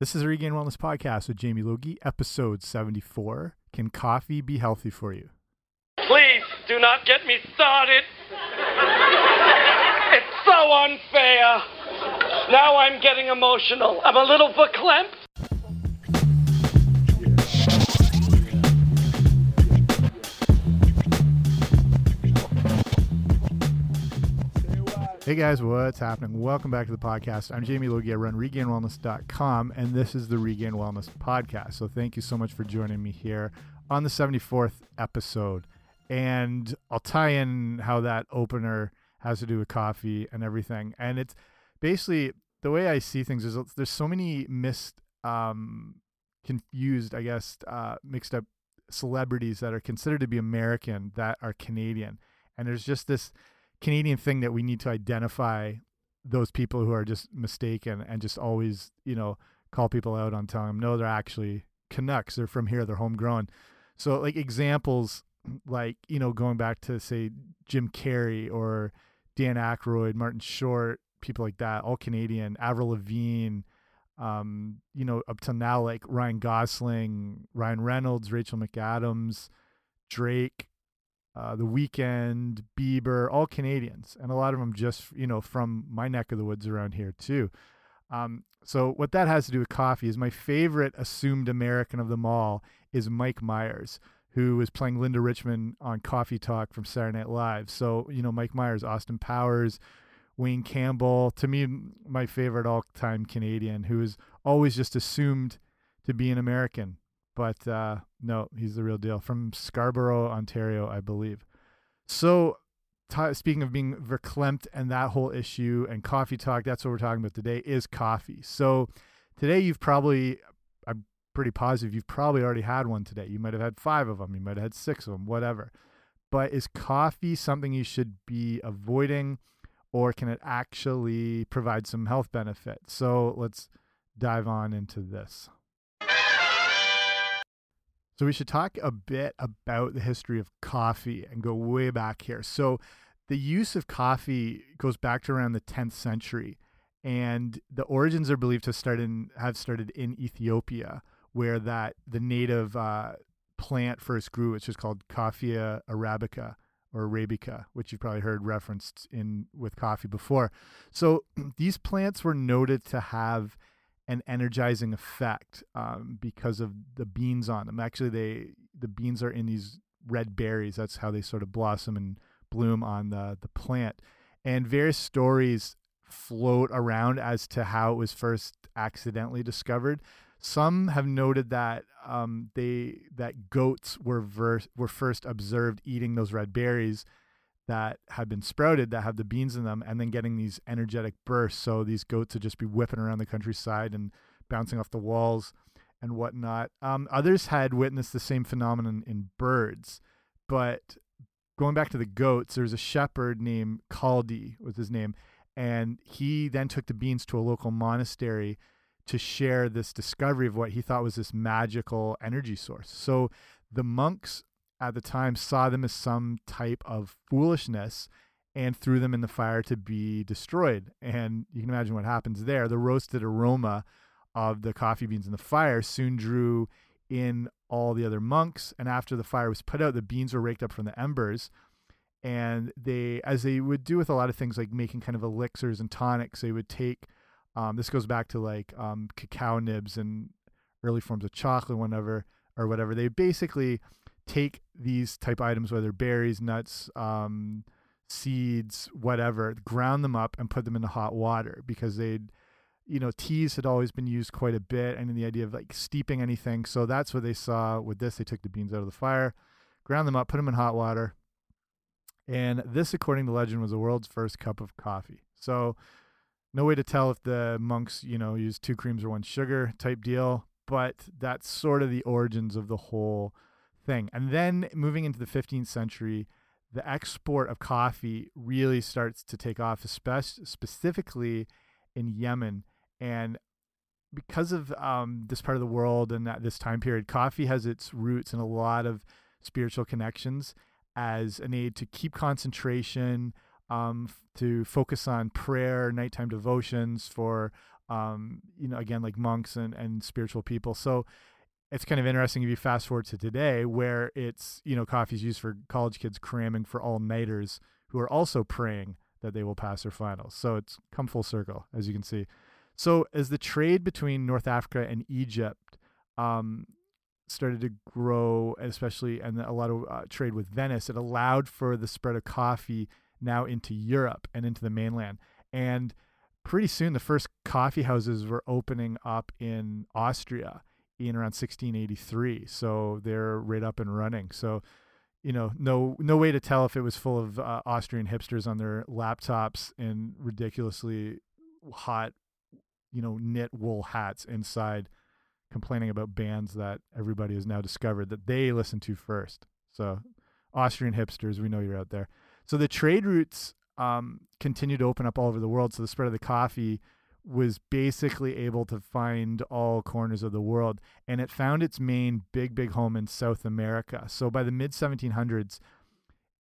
This is Regained Wellness Podcast with Jamie Logie, episode 74. Can coffee be healthy for you? Please do not get me started. It's so unfair. Now I'm getting emotional. I'm a little verklempt. Hey guys, what's happening? Welcome back to the podcast. I'm Jamie Logie. Run regainedwellness.com, and this is the Regained Wellness Podcast. So thank you so much for joining me here on the 74th episode. And I'll tie in how that opener has to do with coffee and everything. And it's basically the way I see things is there's so many missed, um, confused, I guess, uh, mixed up celebrities that are considered to be American that are Canadian. And there's just this Canadian thing that we need to identify those people who are just mistaken and just always, you know, call people out on telling them, no, they're actually Canucks. They're from here. They're homegrown. So like examples like, you know, going back to say Jim Carrey or Dan Aykroyd, Martin Short, people like that, all Canadian, Avril Lavigne, um, you know, up to now, like Ryan Gosling, Ryan Reynolds, Rachel McAdams, Drake, uh, The Weeknd, Bieber, all Canadians, and a lot of them just you know from my neck of the woods around here too. Um, so what that has to do with coffee is my favorite assumed American of them all is Mike Myers, who was playing Linda Richman on Coffee Talk from Saturday Night Live. So you know Mike Myers, Austin Powers, Wayne Campbell, to me my favorite all-time Canadian, who is always just assumed to be an American but uh, no, he's the real deal from Scarborough, Ontario, I believe. So, speaking of being verklempt and that whole issue and coffee talk, that's what we're talking about today is coffee. So, today you've probably, I'm pretty positive you've probably already had one today. You might have had five of them, you might have had six of them, whatever. But is coffee something you should be avoiding, or can it actually provide some health benefit? So, let's dive on into this. So we should talk a bit about the history of coffee and go way back here. So the use of coffee goes back to around the 10th century, and the origins are believed to start in have started in Ethiopia, where that the native uh, plant first grew, which is called Coffea arabica or arabica, which you've probably heard referenced in with coffee before. So these plants were noted to have an energizing effect um, because of the beans on them. Actually, they the beans are in these red berries. That's how they sort of blossom and bloom on the the plant. And various stories float around as to how it was first accidentally discovered. Some have noted that um, they that goats were were first observed eating those red berries that have been sprouted that have the beans in them and then getting these energetic bursts. So these goats would just be whipping around the countryside and bouncing off the walls and whatnot. Um, others had witnessed the same phenomenon in birds, but going back to the goats, there was a shepherd named Kaldi was his name, and he then took the beans to a local monastery to share this discovery of what he thought was this magical energy source. So the monks at the time saw them as some type of foolishness and threw them in the fire to be destroyed. And you can imagine what happens there. The roasted aroma of the coffee beans in the fire soon drew in all the other monks. And after the fire was put out, the beans were raked up from the embers. And they, as they would do with a lot of things like making kind of elixirs and tonics, they would take, um, this goes back to like um, cacao nibs and early forms of chocolate, whenever or whatever. They basically take these type items, whether berries, nuts, um, seeds, whatever, ground them up and put them into hot water because they'd, you know, teas had always been used quite a bit, and the idea of like steeping anything. So that's what they saw with this. They took the beans out of the fire, ground them up, put them in hot water, and this, according to legend, was the world's first cup of coffee. So no way to tell if the monks, you know, used two creams or one sugar type deal, but that's sort of the origins of the whole thing. And then moving into the 15th century, the export of coffee really starts to take off, especially specifically in Yemen. And because of um, this part of the world and this time period, coffee has its roots in a lot of spiritual connections as an aid to keep concentration, um, to focus on prayer, nighttime devotions, for um, you know, again, like monks and, and spiritual people. So it's kind of interesting if you fast forward to today where it's, you know, coffee is used for college kids cramming for all nighters who are also praying that they will pass their finals. So it's come full circle, as you can see. So as the trade between North Africa and Egypt um, started to grow, especially and a lot of uh, trade with Venice, it allowed for the spread of coffee now into Europe and into the mainland. And pretty soon, the first coffee houses were opening up in Austria in around 1683. So they're right up and running. So you know, no no way to tell if it was full of uh, Austrian hipsters on their laptops and ridiculously hot, you know, knit wool hats inside, complaining about bands that everybody has now discovered that they listen to first. So, Austrian hipsters, we know you're out there. So the trade routes um, continue to open up all over the world. So the spread of the coffee was basically able to find all corners of the world and it found its main big big home in south america. So by the mid 1700s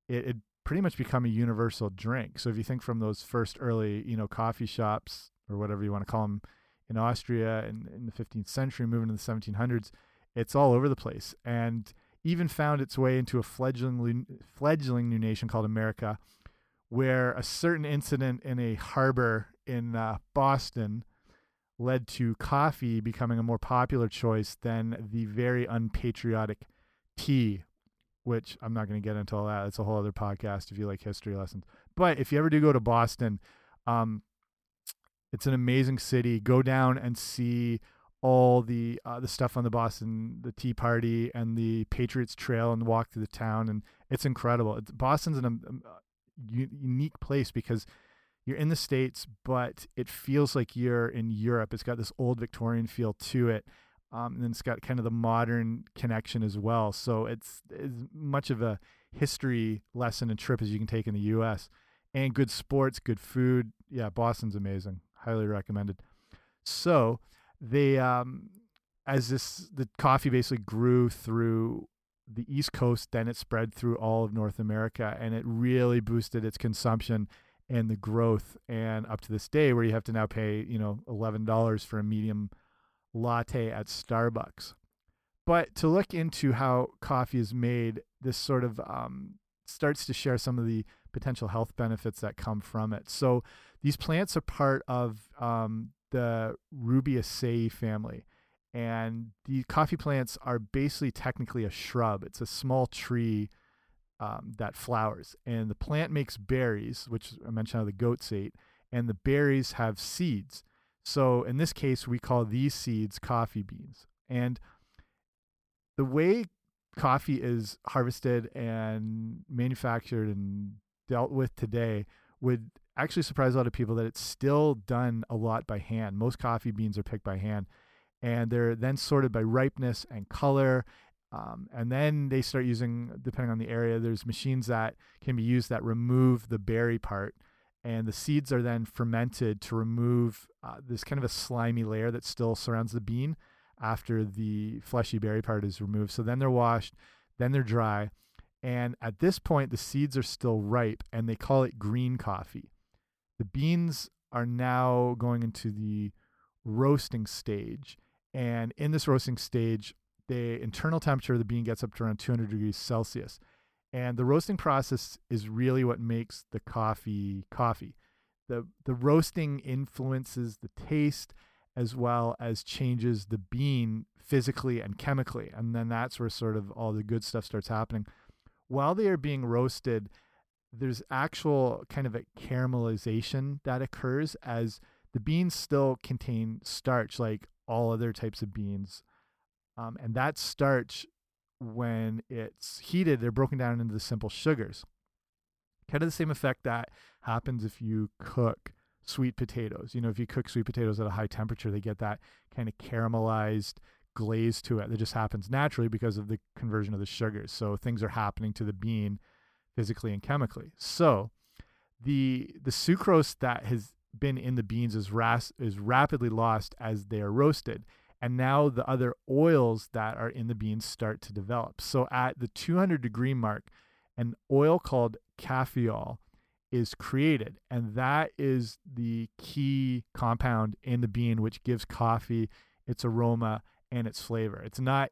it had pretty much become a universal drink. So if you think from those first early you know coffee shops or whatever you want to call them in austria in, in the 15th century moving to the 1700s it's all over the place and even found its way into a fledgling fledgling new nation called america where a certain incident in a harbor in uh, Boston led to coffee becoming a more popular choice than the very unpatriotic tea, which I'm not going to get into all that. It's a whole other podcast if you like history lessons. But if you ever do go to Boston, um, it's an amazing city. Go down and see all the uh, the stuff on the Boston, the Tea Party and the Patriots Trail, and walk through the town, and it's incredible. It's, Boston's an um, unique place because you're in the states, but it feels like you're in Europe. It's got this old Victorian feel to it, um, and then it's got kind of the modern connection as well. So it's as much of a history lesson and trip as you can take in the U.S. And good sports, good food. Yeah, Boston's amazing. Highly recommended. So they, um, as this the coffee basically grew through the East Coast, then it spread through all of North America, and it really boosted its consumption and the growth. And up to this day, where you have to now pay, you know, eleven dollars for a medium latte at Starbucks. But to look into how coffee is made, this sort of um, starts to share some of the potential health benefits that come from it. So these plants are part of um, the Rubiaceae family. And the coffee plants are basically technically a shrub. It's a small tree um, that flowers. And the plant makes berries, which I mentioned how the goats ate, and the berries have seeds. So in this case, we call these seeds coffee beans. And the way coffee is harvested and manufactured and dealt with today would actually surprise a lot of people that it's still done a lot by hand. Most coffee beans are picked by hand and they're then sorted by ripeness and color. Um, and then they start using, depending on the area, there's machines that can be used that remove the berry part. And the seeds are then fermented to remove uh, this kind of a slimy layer that still surrounds the bean after the fleshy berry part is removed. So then they're washed, then they're dry. And at this point, the seeds are still ripe and they call it green coffee. The beans are now going into the roasting stage and in this roasting stage, the internal temperature of the bean gets up to around 200 degrees Celsius. And the roasting process is really what makes the coffee coffee. The, the roasting influences the taste as well as changes the bean physically and chemically. And then that's where sort of all the good stuff starts happening. While they are being roasted, there's actual kind of a caramelization that occurs as the beans still contain starch like all other types of beans. Um, and that starch, when it's heated, they're broken down into the simple sugars. Kind of the same effect that happens if you cook sweet potatoes. You know, if you cook sweet potatoes at a high temperature, they get that kind of caramelized glaze to it that just happens naturally because of the conversion of the sugars. So things are happening to the bean physically and chemically. So the the sucrose that has been in the beans is ras is rapidly lost as they are roasted and now the other oils that are in the beans start to develop so at the 200 degree mark an oil called caffeol is created. And that is the key compound in the bean, which gives coffee its aroma and its flavor. It's not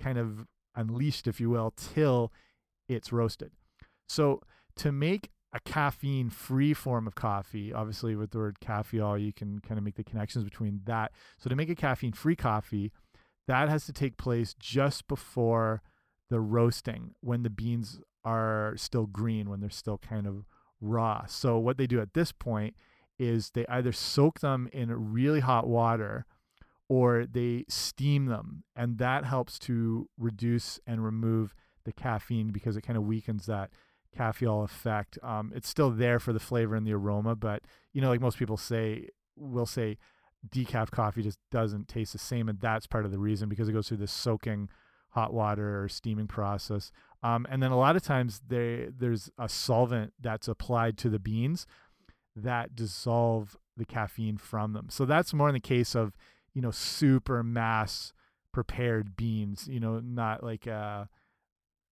kind of unleashed, if you will, till it's roasted. So to make a caffeine free form of coffee, obviously with the word caffeol, you can kind of make the connections between that. So to make a caffeine free coffee, that has to take place just before the roasting when the beans are still green, when they're still kind of raw. So what they do at this point is they either soak them in really hot water or they steam them and that helps to reduce and remove the caffeine because it kind of weakens that caffeine effect. Um, it's still there for the flavor and the aroma, but you know, like most people say, will say decaf coffee just doesn't taste the same, and that's part of the reason because it goes through this soaking hot water or steaming process. Um, and then a lot of times they, there's a solvent that's applied to the beans that dissolve the caffeine from them. So that's more in the case of, you know, super mass prepared beans, you know, not like a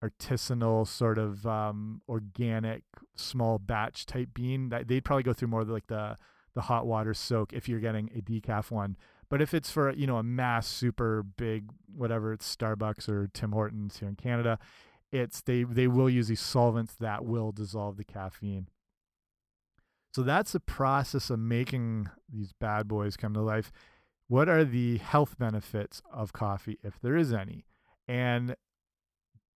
artisanal sort of um, organic small batch type bean. That they'd probably go through more like the the hot water soak if you're getting a decaf one. But if it's for you know a mass super big whatever it's Starbucks or Tim Hortons here in Canada, it's they they will use these solvents that will dissolve the caffeine. So that's the process of making these bad boys come to life. What are the health benefits of coffee, if there is any? And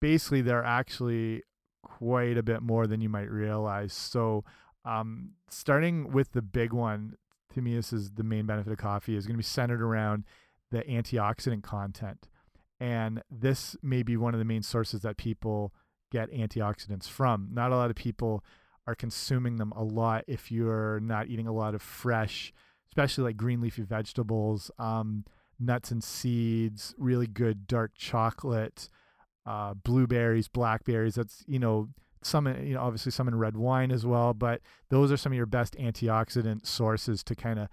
basically, they're actually quite a bit more than you might realize. So, um, starting with the big one, to me, this is the main benefit of coffee is going to be centered around the antioxidant content. And this may be one of the main sources that people get antioxidants from. Not a lot of people are consuming them a lot if you're not eating a lot of fresh, especially like green leafy vegetables, um, nuts and seeds, really good dark chocolate, uh, blueberries, blackberries. That's, you know, some, you know, obviously some in red wine as well, but those are some of your best antioxidant sources to kind of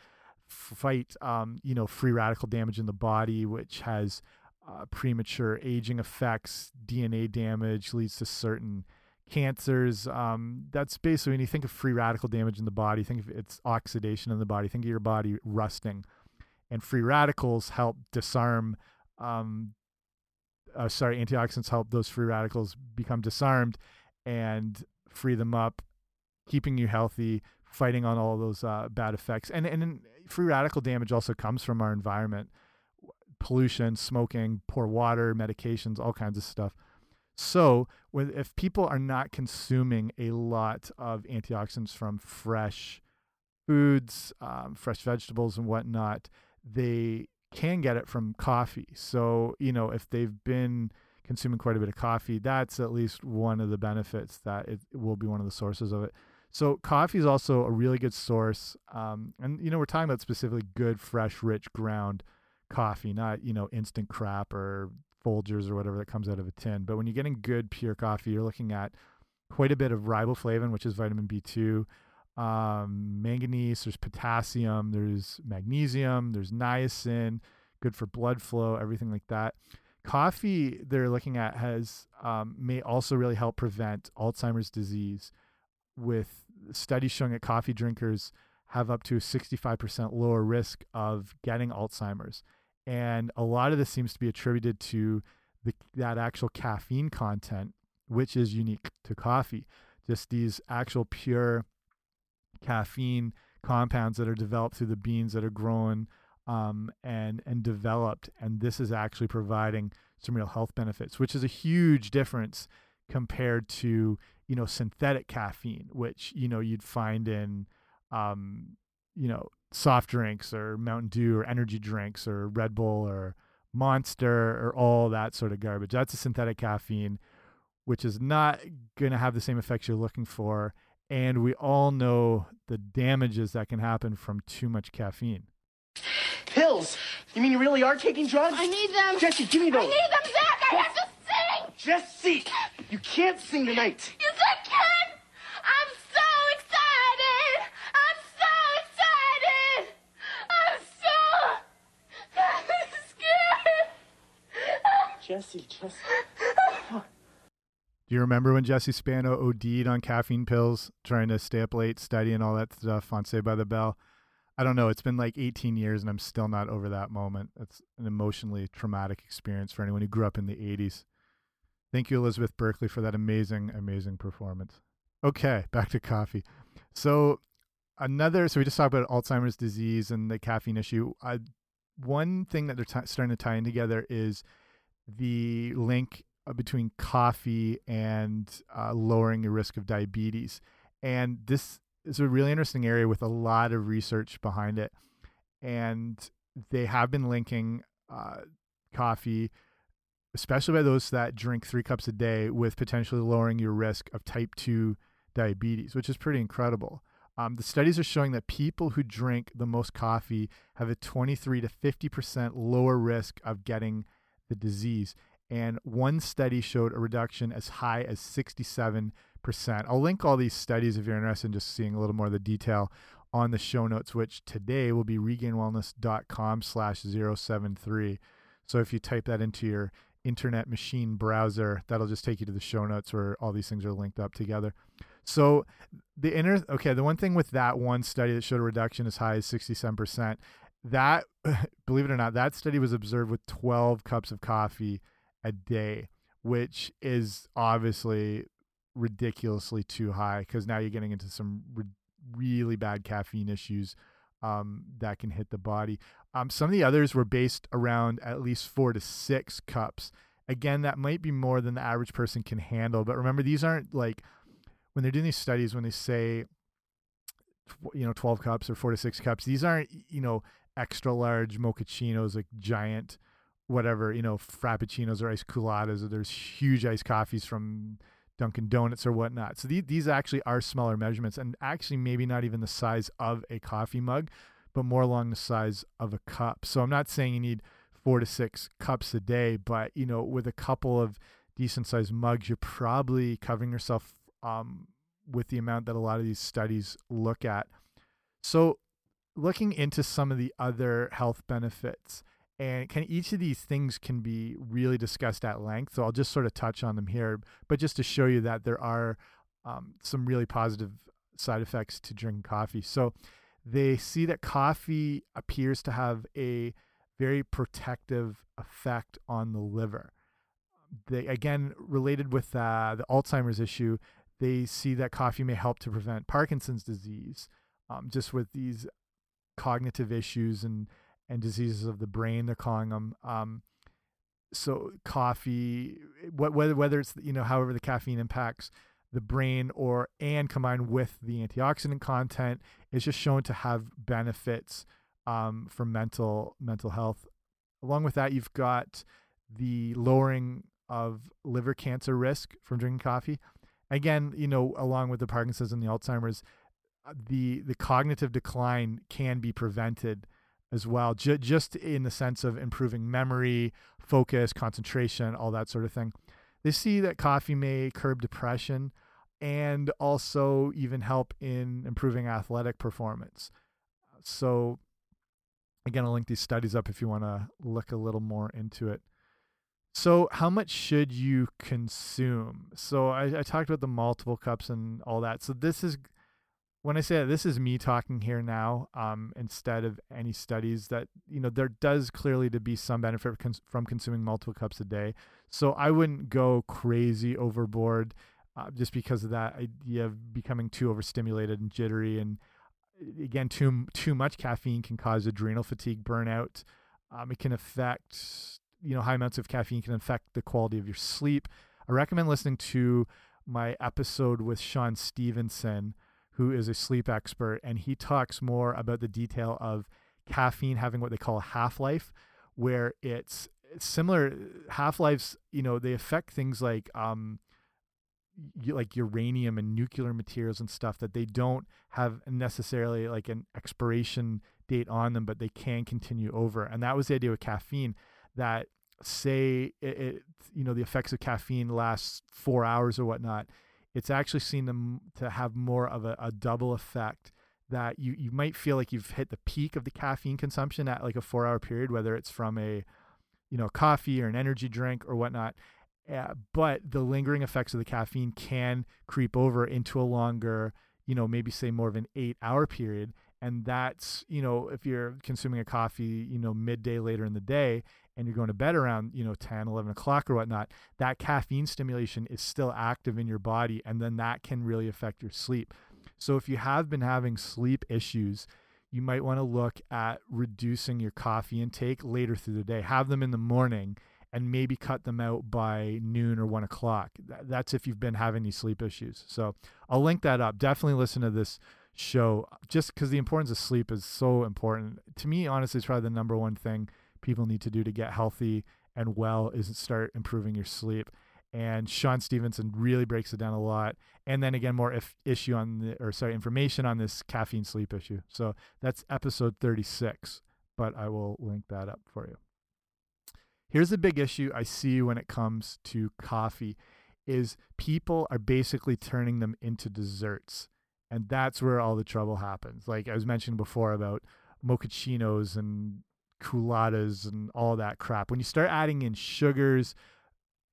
fight, um, you know, free radical damage in the body, which has uh, premature aging effects, DNA damage leads to certain cancers. Um, that's basically when you think of free radical damage in the body, think of its oxidation in the body, think of your body rusting. And free radicals help disarm, um, uh, sorry, antioxidants help those free radicals become disarmed and free them up, keeping you healthy, fighting on all those uh, bad effects. And, and free radical damage also comes from our environment pollution, smoking, poor water, medications, all kinds of stuff. So, when, if people are not consuming a lot of antioxidants from fresh foods, um, fresh vegetables, and whatnot, they can get it from coffee. So, you know, if they've been consuming quite a bit of coffee, that's at least one of the benefits that it, will be one of the sources of it. So, coffee is also a really good source. Um, and, you know, we're talking about specifically good, fresh, rich ground coffee, not, you know, instant crap or Folgers or whatever that comes out of a tin. But when you're getting good pure coffee, you're looking at quite a bit of riboflavin, which is vitamin B2, um, manganese, there's potassium, there's magnesium, there's niacin, good for blood flow, everything like that. Coffee they're looking at has um, may also really help prevent Alzheimer's disease, with studies showing that coffee drinkers have up to a 65% lower risk of getting Alzheimer's. And a lot of this seems to be attributed to the, that actual caffeine content, which is unique to coffee. Just these actual pure caffeine compounds that are developed through the beans that are grown um, and and developed, and this is actually providing some real health benefits, which is a huge difference compared to you know synthetic caffeine, which you know you'd find in um, you know soft drinks or Mountain Dew or energy drinks or Red Bull or Monster or all that sort of garbage. That's a synthetic caffeine, which is not going to have the same effects you're looking for. And we all know the damages that can happen from too much caffeine. Pills? You mean you really are taking drugs? I need them. Jesse, give me those. I need them, Zach. I have to sing. Jesse, you can't sing tonight. Yes, I can. I'm so excited. I'm so excited. I'm so scared. Jesse, Jesse. Do you remember when Jesse Spano OD'd on caffeine pills, trying to stay up late, study, and all that stuff on Saved by the Bell? I don't know. It's been like 18 years, and I'm still not over that moment. It's an emotionally traumatic experience for anyone who grew up in the 80s. Thank you, Elizabeth Berkley, for that amazing, amazing performance. Okay, back to coffee. So, another, so we just talked about Alzheimer's disease and the caffeine issue. Uh, one thing that they're starting to tie in together is the link between coffee and uh, lowering your risk of diabetes. And this is a really interesting area with a lot of research behind it. And they have been linking uh, coffee, especially by those that drink three cups a day, with potentially lowering your risk of type 2 diabetes, which is pretty incredible. Um, the studies are showing that people who drink the most coffee have a 23 to 50% lower risk of getting the disease. And one study showed a reduction as high as 67%. I'll link all these studies if you're interested in just seeing a little more of the detail on the show notes, which today will be regainedwellness.com slash 073. So if you type that into your internet machine browser, that'll just take you to the show notes where all these things are linked up together. So the inner okay, the one thing with that one study that showed a reduction as high as 67%, that believe it or not, that study was observed with 12 cups of coffee a day, which is obviously ridiculously too high because now you're getting into some re really bad caffeine issues um, that can hit the body. Um, some of the others were based around at least four to six cups. Again, that might be more than the average person can handle. But remember, these aren't like when they're doing these studies, when they say, you know, 12 cups or four to six cups, these aren't, you know, extra large mochachinos, like giant, whatever, you know, frappuccinos or ice Coolattas, or there's huge iced coffees from Dunkin' Donuts or whatnot. So these, these actually are smaller measurements and actually maybe not even the size of a coffee mug, but more along the size of a cup. So I'm not saying you need four to six cups a day, but you know, with a couple of decent sized mugs, you're probably covering yourself um, with the amount that a lot of these studies look at. So looking into some of the other health benefits and can each of these things can be really discussed at length so i'll just sort of touch on them here but just to show you that there are um, some really positive side effects to drinking coffee. So they see that coffee appears to have a very protective effect on the liver. They again related with uh, the alzheimer's issue they see that coffee may help to prevent parkinson's disease um, just with these cognitive issues and and diseases of the brain. They're calling them. Um, so coffee, whether whether it's you know however the caffeine impacts the brain or and combined with the antioxidant content is just shown to have benefits um, for mental mental health. Along with that, you've got the lowering of liver cancer risk from drinking coffee. Again, you know, along with the Parkinson's and the Alzheimer's, uh, the the cognitive decline can be prevented as well, J just in the sense of improving memory, focus, concentration, all that sort of thing. They see that coffee may curb depression and also even help in improving athletic performance. So, again, I'll link these studies up if you want to look a little more into it. So, how much should you consume? So, I, I talked about the multiple cups and all that. So, this is when I say that, this is me talking here now, um, instead of any studies that you know there does clearly to be some benefit from consuming multiple cups a day. So I wouldn't go crazy overboard, uh, just because of that idea of becoming too overstimulated and jittery. And again, too too much caffeine can cause adrenal fatigue, burnout. Um, it can affect you know high amounts of caffeine can affect the quality of your sleep. I recommend listening to my episode with Shawn Stevenson who is a sleep expert, and he talks more about the detail of caffeine having what they call a half life, where it's similar half lives. You know, they affect things like um, like uranium and nuclear materials and stuff that they don't have necessarily like an expiration date on them, but they can continue over. And that was the idea with caffeine that say it, it you know the effects of caffeine last four hours or whatnot it's actually seen them to have more of a, a double effect that you, you might feel like you've hit the peak of the caffeine consumption at like a four hour period, whether it's from a, you know, coffee or an energy drink or whatnot. Uh, but the lingering effects of the caffeine can creep over into a longer, you know, maybe say more of an eight hour period. And that's, you know, if you're consuming a coffee, you know, midday later in the day and you're going to bed around, you know, 10, 11 o'clock or whatnot, that caffeine stimulation is still active in your body. And then that can really affect your sleep. So if you have been having sleep issues, you might want to look at reducing your coffee intake later through the day. Have them in the morning and maybe cut them out by noon or one o'clock. That's if you've been having these sleep issues. So I'll link that up. Definitely listen to this show just because the importance of sleep is so important. To me, honestly, it's probably the number one thing people need to do to get healthy and well is start improving your sleep. And Shawn Stevenson really breaks it down a lot. And then again, more if issue on the, or sorry, information on this caffeine sleep issue. So that's episode 36, but I will link that up for you. Here's a big issue I see when it comes to coffee is people are basically turning them into desserts. And that's where all the trouble happens. Like I was mentioning before about mochachinos and Coolattas and all that crap. When you start adding in sugars,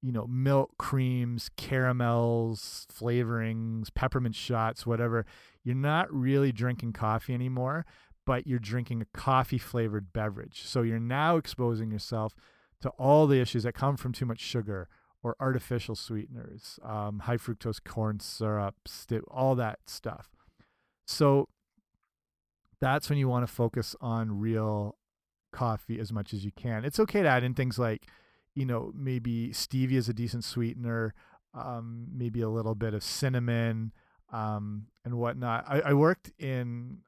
you know, milk creams, caramels, flavorings, peppermint shots, whatever, you're not really drinking coffee anymore, but you're drinking a coffee flavored beverage. So you're now exposing yourself to all the issues that come from too much sugar or artificial sweeteners, um, high fructose corn syrup, all that stuff. So that's when you want to focus on real coffee as much as you can. It's okay to add in things like, you know, maybe stevia is a decent sweetener, um, maybe a little bit of cinnamon um, and whatnot. I, I worked in,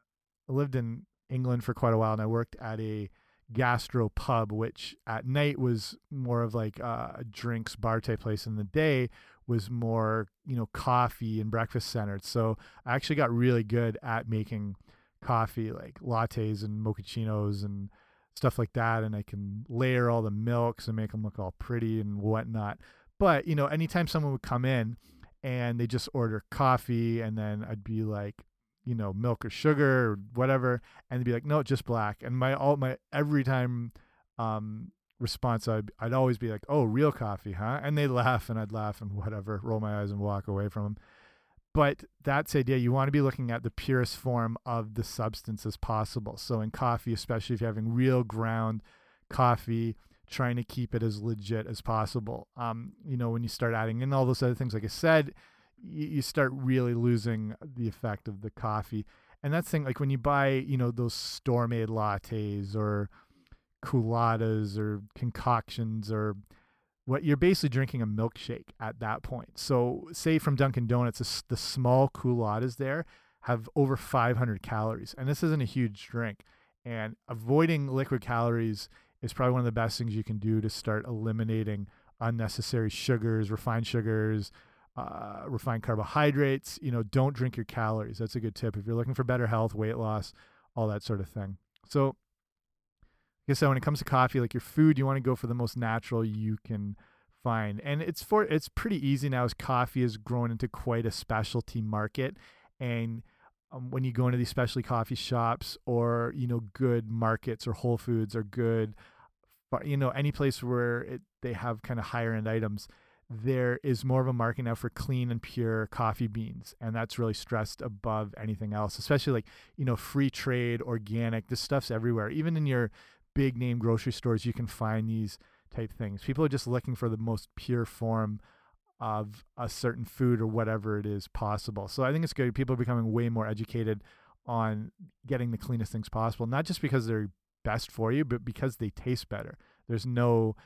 I lived in England for quite a while, and I worked at a gastro pub, which at night was more of like a drinks bar type place. In the day was more you know coffee and breakfast centered. So I actually got really good at making coffee, like lattes and mochachinos and stuff like that. And I can layer all the milks and make them look all pretty and whatnot. But you know, anytime someone would come in and they just order coffee, and then I'd be like, you know milk or sugar or whatever and they'd be like no just black and my all my every time um response I'd, I'd always be like oh real coffee huh and they'd laugh and i'd laugh and whatever roll my eyes and walk away from them but that's the idea you want to be looking at the purest form of the substance as possible so in coffee especially if you're having real ground coffee trying to keep it as legit as possible um you know when you start adding in all those other things like i said you, you start really losing the effect of the coffee. And that's thing like when you buy, you know, those store made lattes or Coolattas or concoctions or what you're basically drinking a milkshake at that point. So, say from Dunkin' Donuts, the small Coolattas there have over 500 calories, and this isn't a huge drink. And avoiding liquid calories is probably one of the best things you can do to start eliminating unnecessary sugars, refined sugars, uh, refined carbohydrates. You know, don't drink your calories. That's a good tip if you're looking for better health, weight loss, all that sort of thing. So, I said, when it comes to coffee, like your food, you want to go for the most natural you can find, and it's for it's pretty easy now as coffee has grown into quite a specialty market, and um, when you go into these specialty coffee shops or you know good markets or Whole Foods or good, you know any place where it, they have kind of higher end items there is more of a market now for clean and pure coffee beans. And that's really stressed above anything else especially like you know free trade organic this stuff's everywhere. Even in your big name grocery stores you can find these type things people are just looking for the most pure form of a certain food or whatever it is possible so i think it's good people are becoming way more educated on getting the cleanest things possible not just because they're best for you but because they taste better there's no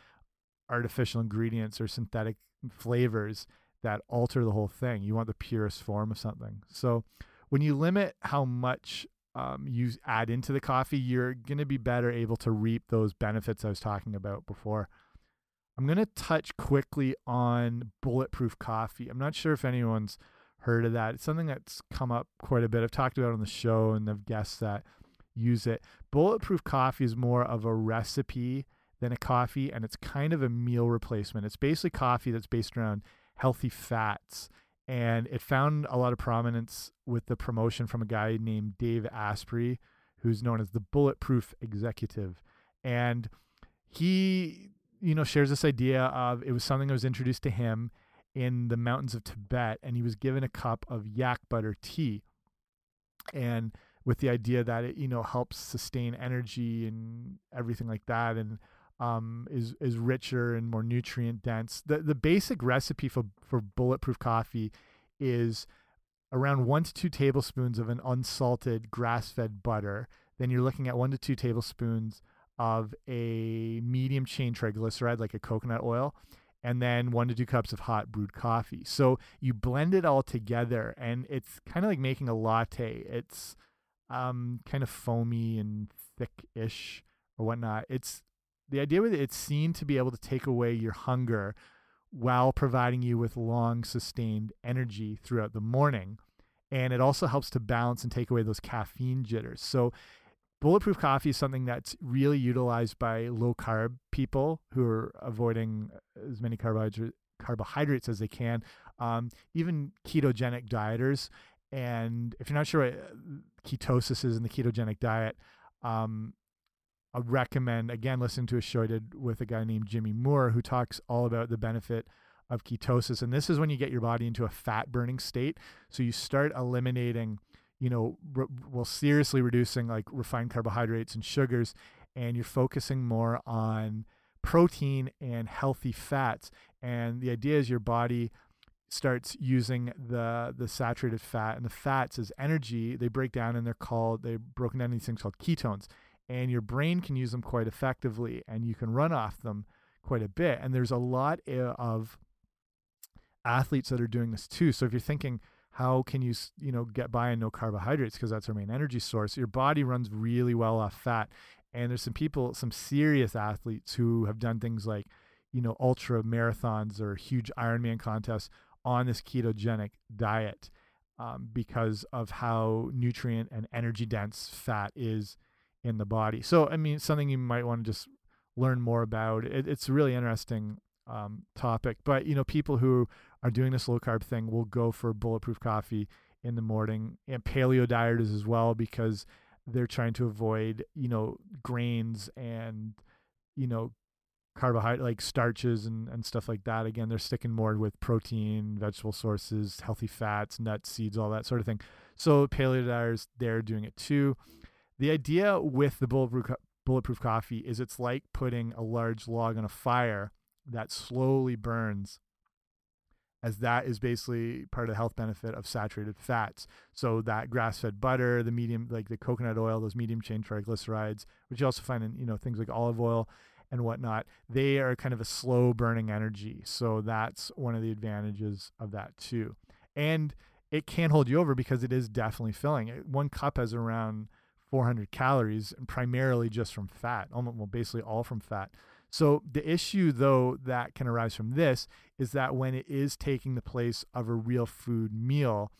artificial ingredients or synthetic flavors that alter the whole thing. You want the purest form of something. So when you limit how much um, you add into the coffee, you're going to be better able to reap those benefits I was talking about before. I'm going to touch quickly on bulletproof coffee. I'm not sure if anyone's heard of that. It's something that's come up quite a bit. I've talked about on the show and I've guests that use it. Bulletproof coffee is more of a recipe than a coffee, and it's kind of a meal replacement. It's basically coffee that's based around healthy fats. And it found a lot of prominence with the promotion from a guy named Dave Asprey, who's known as the Bulletproof Executive. And he you know, shares this idea of it was something that was introduced to him in the mountains of Tibet, and he was given a cup of yak butter tea, and with the idea that it you know helps sustain energy and everything like that, and um, is is richer and more nutrient dense. The the basic recipe for for bulletproof coffee is around one to two tablespoons of an unsalted grass fed butter. Then you're looking at one to two tablespoons of a medium chain triglyceride, like a coconut oil, and then one to two cups of hot brewed coffee. So you blend it all together, and it's kind of like making a latte. It's um, kind of foamy and thick-ish or whatnot. It's the idea with it, it's seen to be able to take away your hunger while providing you with long sustained energy throughout the morning. And it also helps to balance and take away those caffeine jitters. So, bulletproof coffee is something that's really utilized by low carb people who are avoiding as many carbohydrates carbohydrates as they can, um, even ketogenic dieters. And if you're not sure what ketosis is in the ketogenic diet, um, I recommend again listen to a show I did with a guy named Jimmy Moore who talks all about the benefit of ketosis, and this is when you get your body into a fat burning state. So you start eliminating, you know, well, seriously reducing like refined carbohydrates and sugars, and you're focusing more on protein and healthy fats. And the idea is your body starts using the the saturated fat and the fats as energy. They break down and they're called they're broken down into these things called ketones and your brain can use them quite effectively and you can run off them quite a bit. And there's a lot of athletes that are doing this too. So if you're thinking how can you you know get by on no carbohydrates because that's our main energy source your body runs really well off fat. And there's some people some serious athletes who have done things like you know ultra marathons or huge ironman contests on this ketogenic diet um, because of how nutrient and energy dense fat is in the body. So, I mean, something you might want to just learn more about. It, it's a really interesting um, topic. But, you know, people who are doing this low carb thing will go for bulletproof coffee in the morning and paleo dieters as well because they're trying to avoid, you know, grains and, you know, carbohydrate like starches and, and stuff like that. Again, they're sticking more with protein, vegetable sources, healthy fats, nuts, seeds, all that sort of thing. So paleo dieters, they're doing it too. The idea with the bulletproof, bulletproof coffee is it's like putting a large log on a fire that slowly burns as that is basically part of the health benefit of saturated fats. So that grass-fed butter, the medium, like the coconut oil, those medium chain triglycerides, which you also find in you know things like olive oil and whatnot, they are kind of a slow burning energy. So that's one of the advantages of that too. And it can hold you over because it is definitely filling. One cup has around 400 calories, and primarily just from fat, almost well, basically all from fat. So the issue, though, that can arise from this is that when it is taking the place of a real food meal,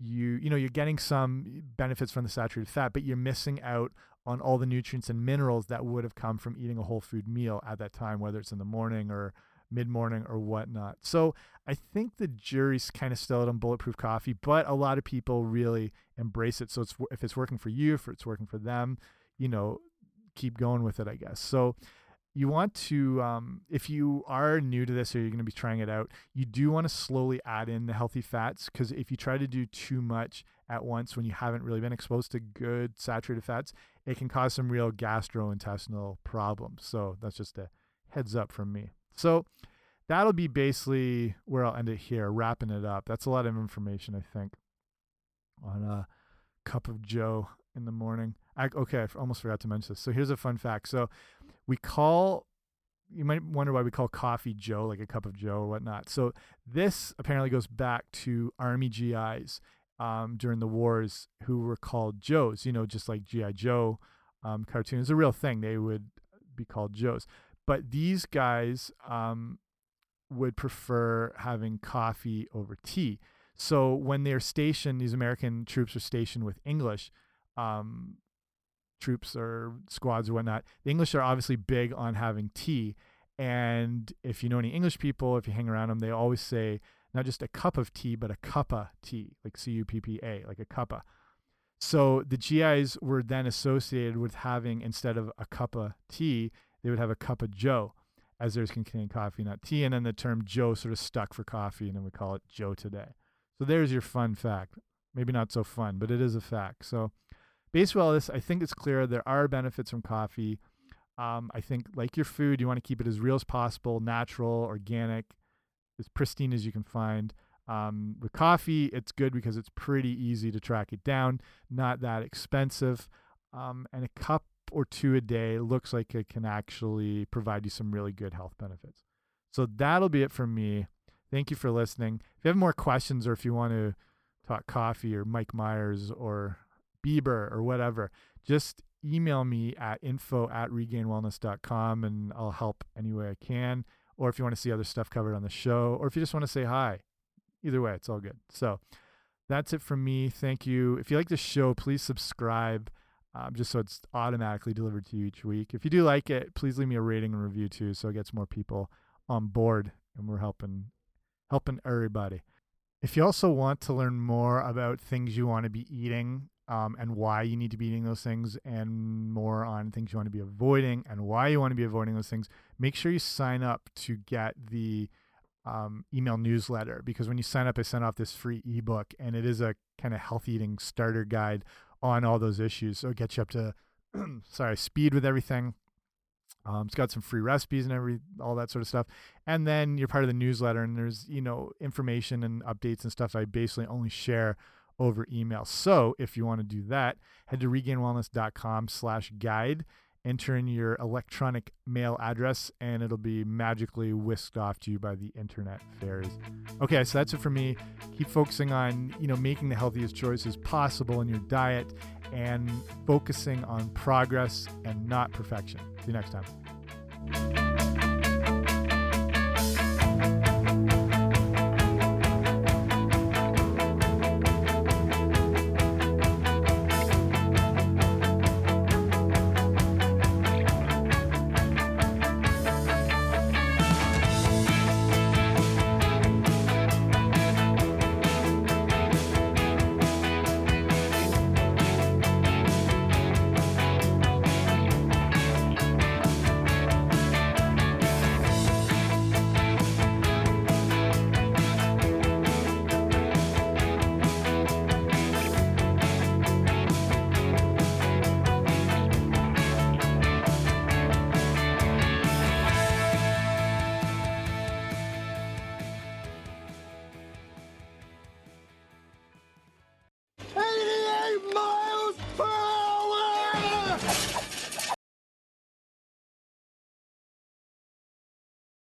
you you know you're getting some benefits from the saturated fat, but you're missing out on all the nutrients and minerals that would have come from eating a whole food meal at that time, whether it's in the morning or mid morning or whatnot. So I think the jury's kind of still out on bulletproof coffee, but a lot of people really embrace it. So it's if it's working for you, if it's working for them, you know, keep going with it, I guess. So you want to, um, if you are new to this or you're going to be trying it out, you do want to slowly add in the healthy fats because if you try to do too much at once when you haven't really been exposed to good saturated fats, it can cause some real gastrointestinal problems. So that's just a heads up from me. So that'll be basically where I'll end it here, wrapping it up. That's a lot of information, I think, on a cup of Joe in the morning. I, okay, I almost forgot to mention this. So here's a fun fact. So we call, you might wonder why we call coffee Joe, like a cup of Joe or whatnot. So this apparently goes back to Army GIs um, during the wars who were called Joes, you know, just like G.I. Joe um, cartoon is a real thing. They would be called Joes. But these guys um, would prefer having coffee over tea. So when they're stationed, these American troops are stationed with English um, troops or squads or whatnot. The English are obviously big on having tea. And if you know any English people, if you hang around them, they always say not just a cup of tea, but a cuppa tea, like C U P P A, like a cuppa. So the GIs were then associated with having, instead of a cuppa tea, they would have a cup of Joe. as theirs can contain coffee, not tea. And then the term Joe sort of stuck for coffee, and then we call it Joe today. So there's your fun fact. Maybe not so fun, but it is a fact. So basically, all this, I think it's clear there are benefits from coffee. Um, I think, like your food, you want to keep it as real as possible, natural, organic, as pristine as you can find. Um, with coffee, it's good because it's pretty easy to track it down, not that expensive. Um, and a cup or two a day looks like it can actually provide you some really good health benefits. So that'll be it from me. Thank you for listening. If you have more questions or if you want to talk coffee or Mike Myers or Bieber or whatever, just email me at info at regainedwellness.com and I'll help any way I can. Or if you want to see other stuff covered on the show, or if you just want to say hi, either way, it's all good. So that's it from me. Thank you. If you like the show, please subscribe um, just so it's automatically delivered to you each week. If you do like it, please leave me a rating and review too, so it gets more people on board, and we're helping helping everybody. If you also want to learn more about things you want to be eating um, and why you need to be eating those things, and more on things you want to be avoiding and why you want to be avoiding those things, make sure you sign up to get the um, email newsletter because when you sign up, I send off this free ebook, and it is a kind of healthy eating starter guide on all those issues. So it gets you up to, sorry, speed with everything. Um, it's got some free recipes and every all that sort of stuff, and then you're part of the newsletter, and there's you know information and updates and stuff. I basically only share over email. So if you want to do that, head to regainedwellness.com/guide enter in your electronic mail address and it'll be magically whisked off to you by the internet fairies. Okay, so that's it for me. Keep focusing on, you know, making the healthiest choices possible in your diet and focusing on progress and not perfection. See you next time.